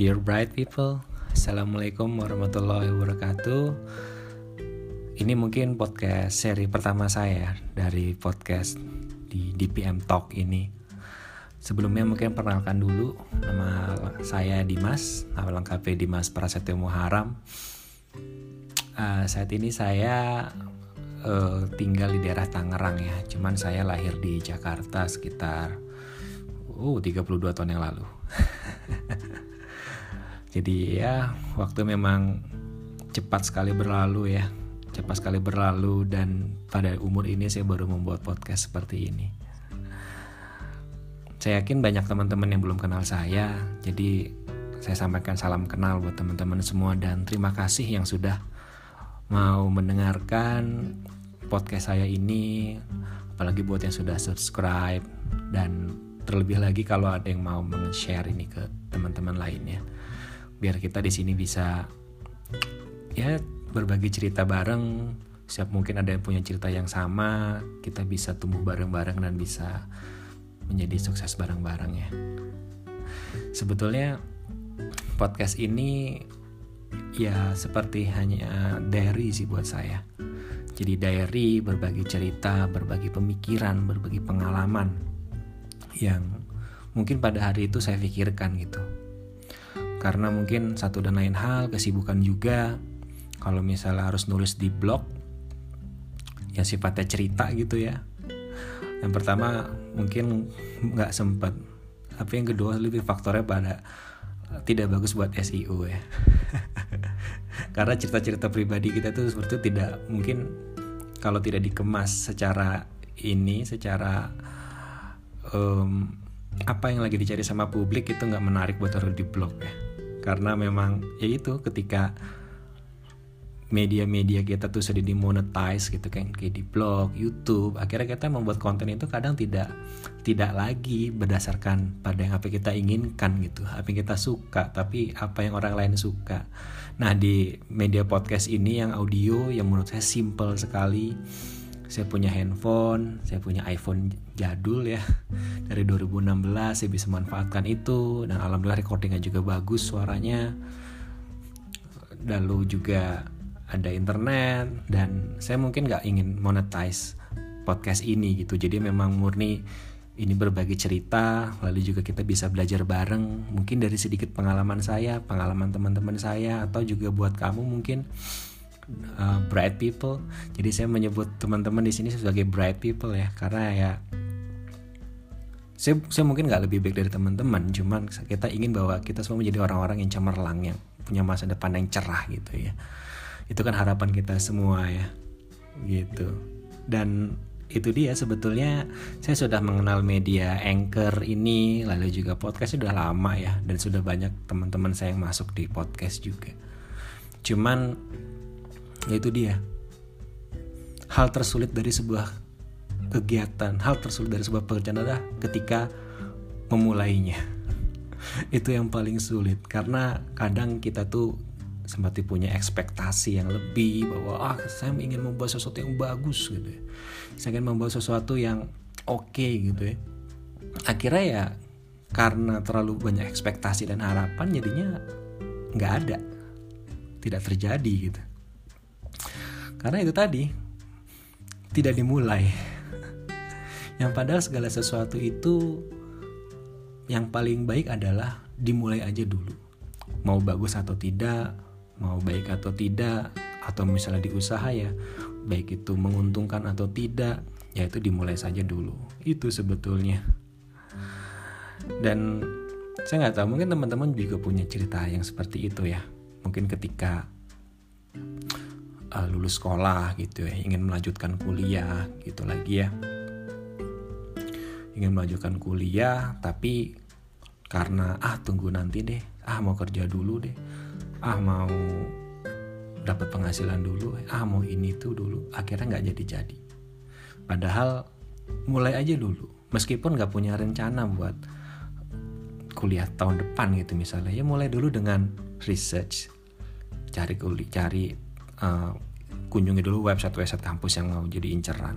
Dear bright people, Assalamualaikum warahmatullahi wabarakatuh. Ini mungkin podcast seri pertama saya dari podcast di DPM Talk ini. Sebelumnya mungkin perkenalkan dulu Nama saya Dimas, nama lengkapnya Dimas Prasetyo Muharam. Uh, Saat ini saya uh, tinggal di daerah Tangerang ya. Cuman saya lahir di Jakarta sekitar uh 32 tahun yang lalu Jadi ya waktu memang cepat sekali berlalu ya. Cepat sekali berlalu dan pada umur ini saya baru membuat podcast seperti ini. Saya yakin banyak teman-teman yang belum kenal saya, jadi saya sampaikan salam kenal buat teman-teman semua dan terima kasih yang sudah mau mendengarkan podcast saya ini, apalagi buat yang sudah subscribe dan terlebih lagi kalau ada yang mau share ini ke teman-teman lainnya biar kita di sini bisa ya berbagi cerita bareng. Siap mungkin ada yang punya cerita yang sama kita bisa tumbuh bareng-bareng dan bisa menjadi sukses bareng-bareng ya. Sebetulnya podcast ini ya seperti hanya diary sih buat saya. Jadi diary berbagi cerita berbagi pemikiran berbagi pengalaman yang mungkin pada hari itu saya pikirkan gitu karena mungkin satu dan lain hal kesibukan juga. Kalau misalnya harus nulis di blog yang sifatnya cerita gitu ya. Yang pertama mungkin nggak sempat tapi yang kedua lebih faktornya pada tidak bagus buat SEO ya. Karena cerita-cerita pribadi kita tuh seperti itu tidak mungkin kalau tidak dikemas secara ini secara um, apa yang lagi dicari sama publik itu nggak menarik buat taruh di blog ya karena memang ya itu ketika media-media kita tuh sudah dimonetize gitu kan kayak di blog, YouTube, akhirnya kita membuat konten itu kadang tidak tidak lagi berdasarkan pada yang apa kita inginkan gitu, apa yang kita suka, tapi apa yang orang lain suka. Nah di media podcast ini yang audio yang menurut saya simple sekali, saya punya handphone, saya punya iPhone jadul ya. Dari 2016 saya bisa manfaatkan itu. Dan alhamdulillah recordingnya juga bagus suaranya. Lalu juga ada internet. Dan saya mungkin nggak ingin monetize podcast ini gitu. Jadi memang murni ini berbagi cerita. Lalu juga kita bisa belajar bareng. Mungkin dari sedikit pengalaman saya pengalaman teman-teman saya atau juga buat kamu mungkin uh, bright people. Jadi saya menyebut teman-teman di sini sebagai bright people ya, karena ya saya, saya mungkin nggak lebih baik dari teman-teman, cuman kita ingin bahwa kita semua menjadi orang-orang yang cemerlang, yang punya masa depan yang cerah gitu ya. Itu kan harapan kita semua ya, gitu. Dan itu dia sebetulnya saya sudah mengenal media anchor ini lalu juga podcast sudah lama ya dan sudah banyak teman-teman saya yang masuk di podcast juga cuman ya itu dia. Hal tersulit dari sebuah kegiatan hal tersulit dari sebuah pekerjaan adalah ketika memulainya. Itu yang paling sulit karena kadang kita tuh sempat punya ekspektasi yang lebih bahwa ah saya ingin membuat sesuatu yang bagus gitu ya. saya ingin membuat sesuatu yang oke okay, gitu ya. Akhirnya ya karena terlalu banyak ekspektasi dan harapan jadinya nggak ada. Tidak terjadi gitu karena itu tadi tidak dimulai. Yang padahal segala sesuatu itu yang paling baik adalah dimulai aja dulu. Mau bagus atau tidak, mau baik atau tidak, atau misalnya di usaha ya, baik itu menguntungkan atau tidak, ya itu dimulai saja dulu. Itu sebetulnya. Dan saya nggak tahu mungkin teman-teman juga punya cerita yang seperti itu ya. Mungkin ketika uh, lulus sekolah gitu ya ingin melanjutkan kuliah gitu lagi ya. Ingin melanjutkan kuliah tapi karena ah tunggu nanti deh ah mau kerja dulu deh ah mau dapat penghasilan dulu ah mau ini tuh dulu akhirnya nggak jadi jadi padahal mulai aja dulu meskipun nggak punya rencana buat kuliah tahun depan gitu misalnya ya mulai dulu dengan research cari kuliah cari uh, kunjungi dulu website-website kampus yang mau jadi inceran.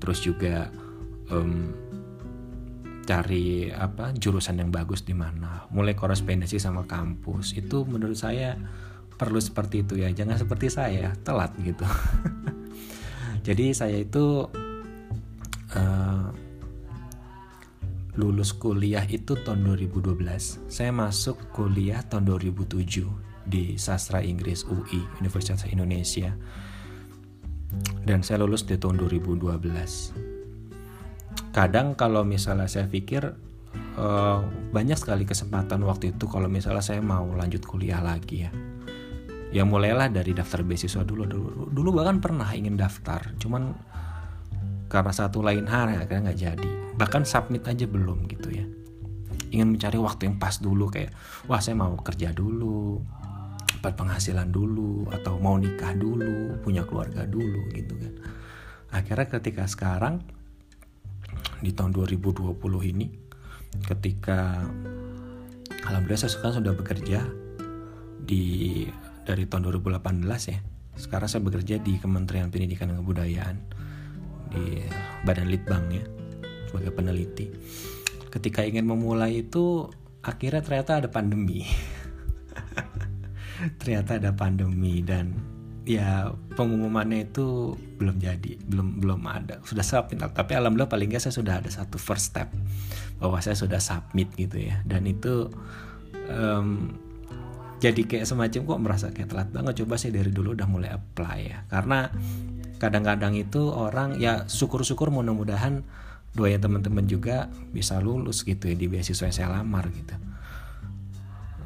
Terus juga um, cari apa jurusan yang bagus di mana. Mulai korespondensi sama kampus. Itu menurut saya perlu seperti itu ya. Jangan seperti saya telat gitu. Jadi saya itu uh, lulus kuliah itu tahun 2012 saya masuk kuliah tahun 2007 di sastra Inggris UI Universitas Indonesia. Dan saya lulus di tahun 2012 kadang kalau misalnya saya pikir uh, banyak sekali kesempatan waktu itu kalau misalnya saya mau lanjut kuliah lagi ya. Ya mulailah dari daftar beasiswa dulu. Dulu dulu bahkan pernah ingin daftar cuman karena satu lain hal akhirnya nggak jadi. Bahkan submit aja belum gitu ya. Ingin mencari waktu yang pas dulu kayak wah saya mau kerja dulu dapat penghasilan dulu atau mau nikah dulu punya keluarga dulu gitu kan. Akhirnya ketika sekarang di tahun 2020 ini ketika alhamdulillah saya sekarang sudah bekerja di dari tahun 2018 ya. Sekarang saya bekerja di Kementerian Pendidikan dan Kebudayaan di Badan Litbang ya sebagai peneliti. Ketika ingin memulai itu akhirnya ternyata ada pandemi ternyata ada pandemi dan ya pengumumannya itu belum jadi belum belum ada. Sudah submit tapi alhamdulillah paling nggak saya sudah ada satu first step bahwa saya sudah submit gitu ya. Dan itu um, jadi kayak semacam kok merasa kayak telat banget. Coba saya dari dulu udah mulai apply ya. Karena kadang-kadang itu orang ya syukur-syukur mudah-mudahan doanya teman-teman juga bisa lulus gitu ya di beasiswa yang saya lamar gitu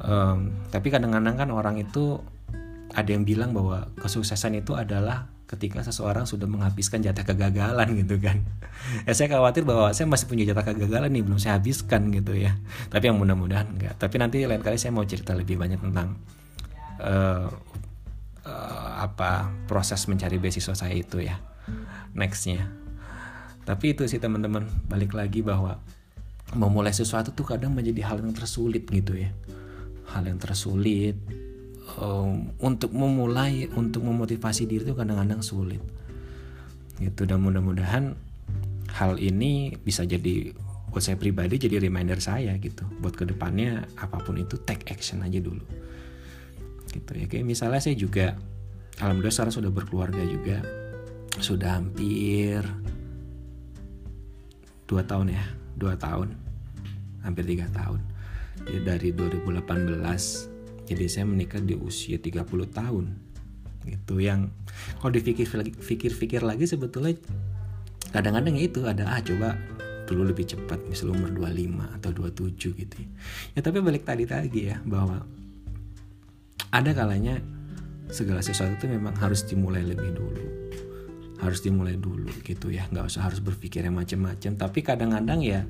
um, tapi kadang-kadang kan orang itu ada yang bilang bahwa kesuksesan itu adalah ketika seseorang sudah menghabiskan jatah kegagalan gitu kan. Ya saya khawatir bahwa saya masih punya jatah kegagalan nih belum saya habiskan gitu ya. Tapi yang mudah-mudahan enggak. Tapi nanti lain kali saya mau cerita lebih banyak tentang uh, uh, apa proses mencari beasiswa saya itu ya. Nextnya. Tapi itu sih teman-teman balik lagi bahwa memulai sesuatu tuh kadang menjadi hal yang tersulit gitu ya hal yang tersulit. Um, untuk memulai untuk memotivasi diri itu kadang-kadang sulit. Gitu dan mudah-mudahan hal ini bisa jadi buat saya pribadi jadi reminder saya gitu buat ke depannya apa pun itu take action aja dulu. Gitu ya kayak misalnya saya juga alhamdulillah sekarang sudah berkeluarga juga sudah hampir dua tahun ya dua tahun hampir tiga tahun dari 2018 jadi saya menikah di usia 30 tahun. Gitu yang kalau dipikir-pikir lagi sebetulnya kadang-kadang ya itu ada ah coba dulu lebih cepat misalnya umur 25 atau 27 gitu ya. ya tapi balik tadi lagi ya bahwa ada kalanya segala sesuatu itu memang harus dimulai lebih dulu. Harus dimulai dulu gitu ya nggak usah harus berpikir yang macam-macam. Tapi kadang-kadang ya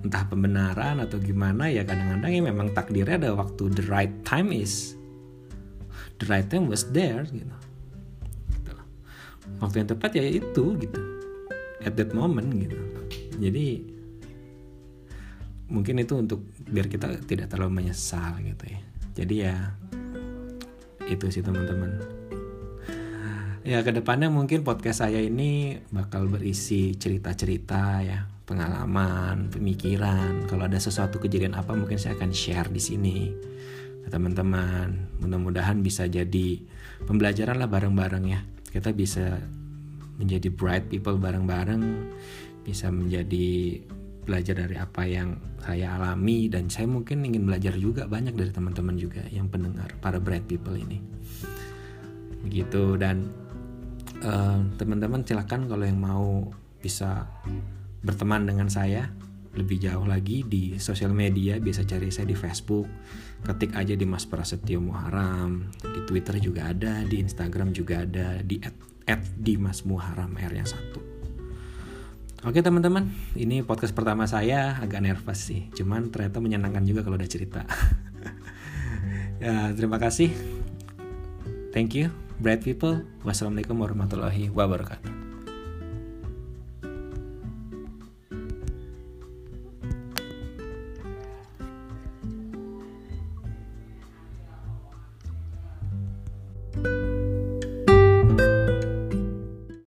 entah pembenaran atau gimana ya kadang-kadang ya memang takdirnya ada waktu the right time is the right time was there gitu, gitu waktu yang tepat ya itu gitu. At that moment gitu. Jadi mungkin itu untuk biar kita tidak terlalu menyesal gitu ya. Jadi ya itu sih teman-teman. Ya ke depannya mungkin podcast saya ini bakal berisi cerita-cerita ya pengalaman, pemikiran. Kalau ada sesuatu kejadian apa mungkin saya akan share di sini teman-teman. Mudah-mudahan bisa jadi pembelajaran lah bareng-bareng ya. Kita bisa menjadi bright people bareng-bareng, bisa menjadi belajar dari apa yang saya alami dan saya mungkin ingin belajar juga banyak dari teman-teman juga yang pendengar para bright people ini. Begitu dan uh, teman-teman silakan kalau yang mau bisa berteman dengan saya lebih jauh lagi di sosial media bisa cari saya di Facebook ketik aja di Mas Prasetyo Muharam di Twitter juga ada di Instagram juga ada di at, at Dimas Muharam R yang satu Oke teman-teman, ini podcast pertama saya agak nervous sih, cuman ternyata menyenangkan juga kalau udah cerita. ya, terima kasih. Thank you, bright people. Wassalamualaikum warahmatullahi wabarakatuh.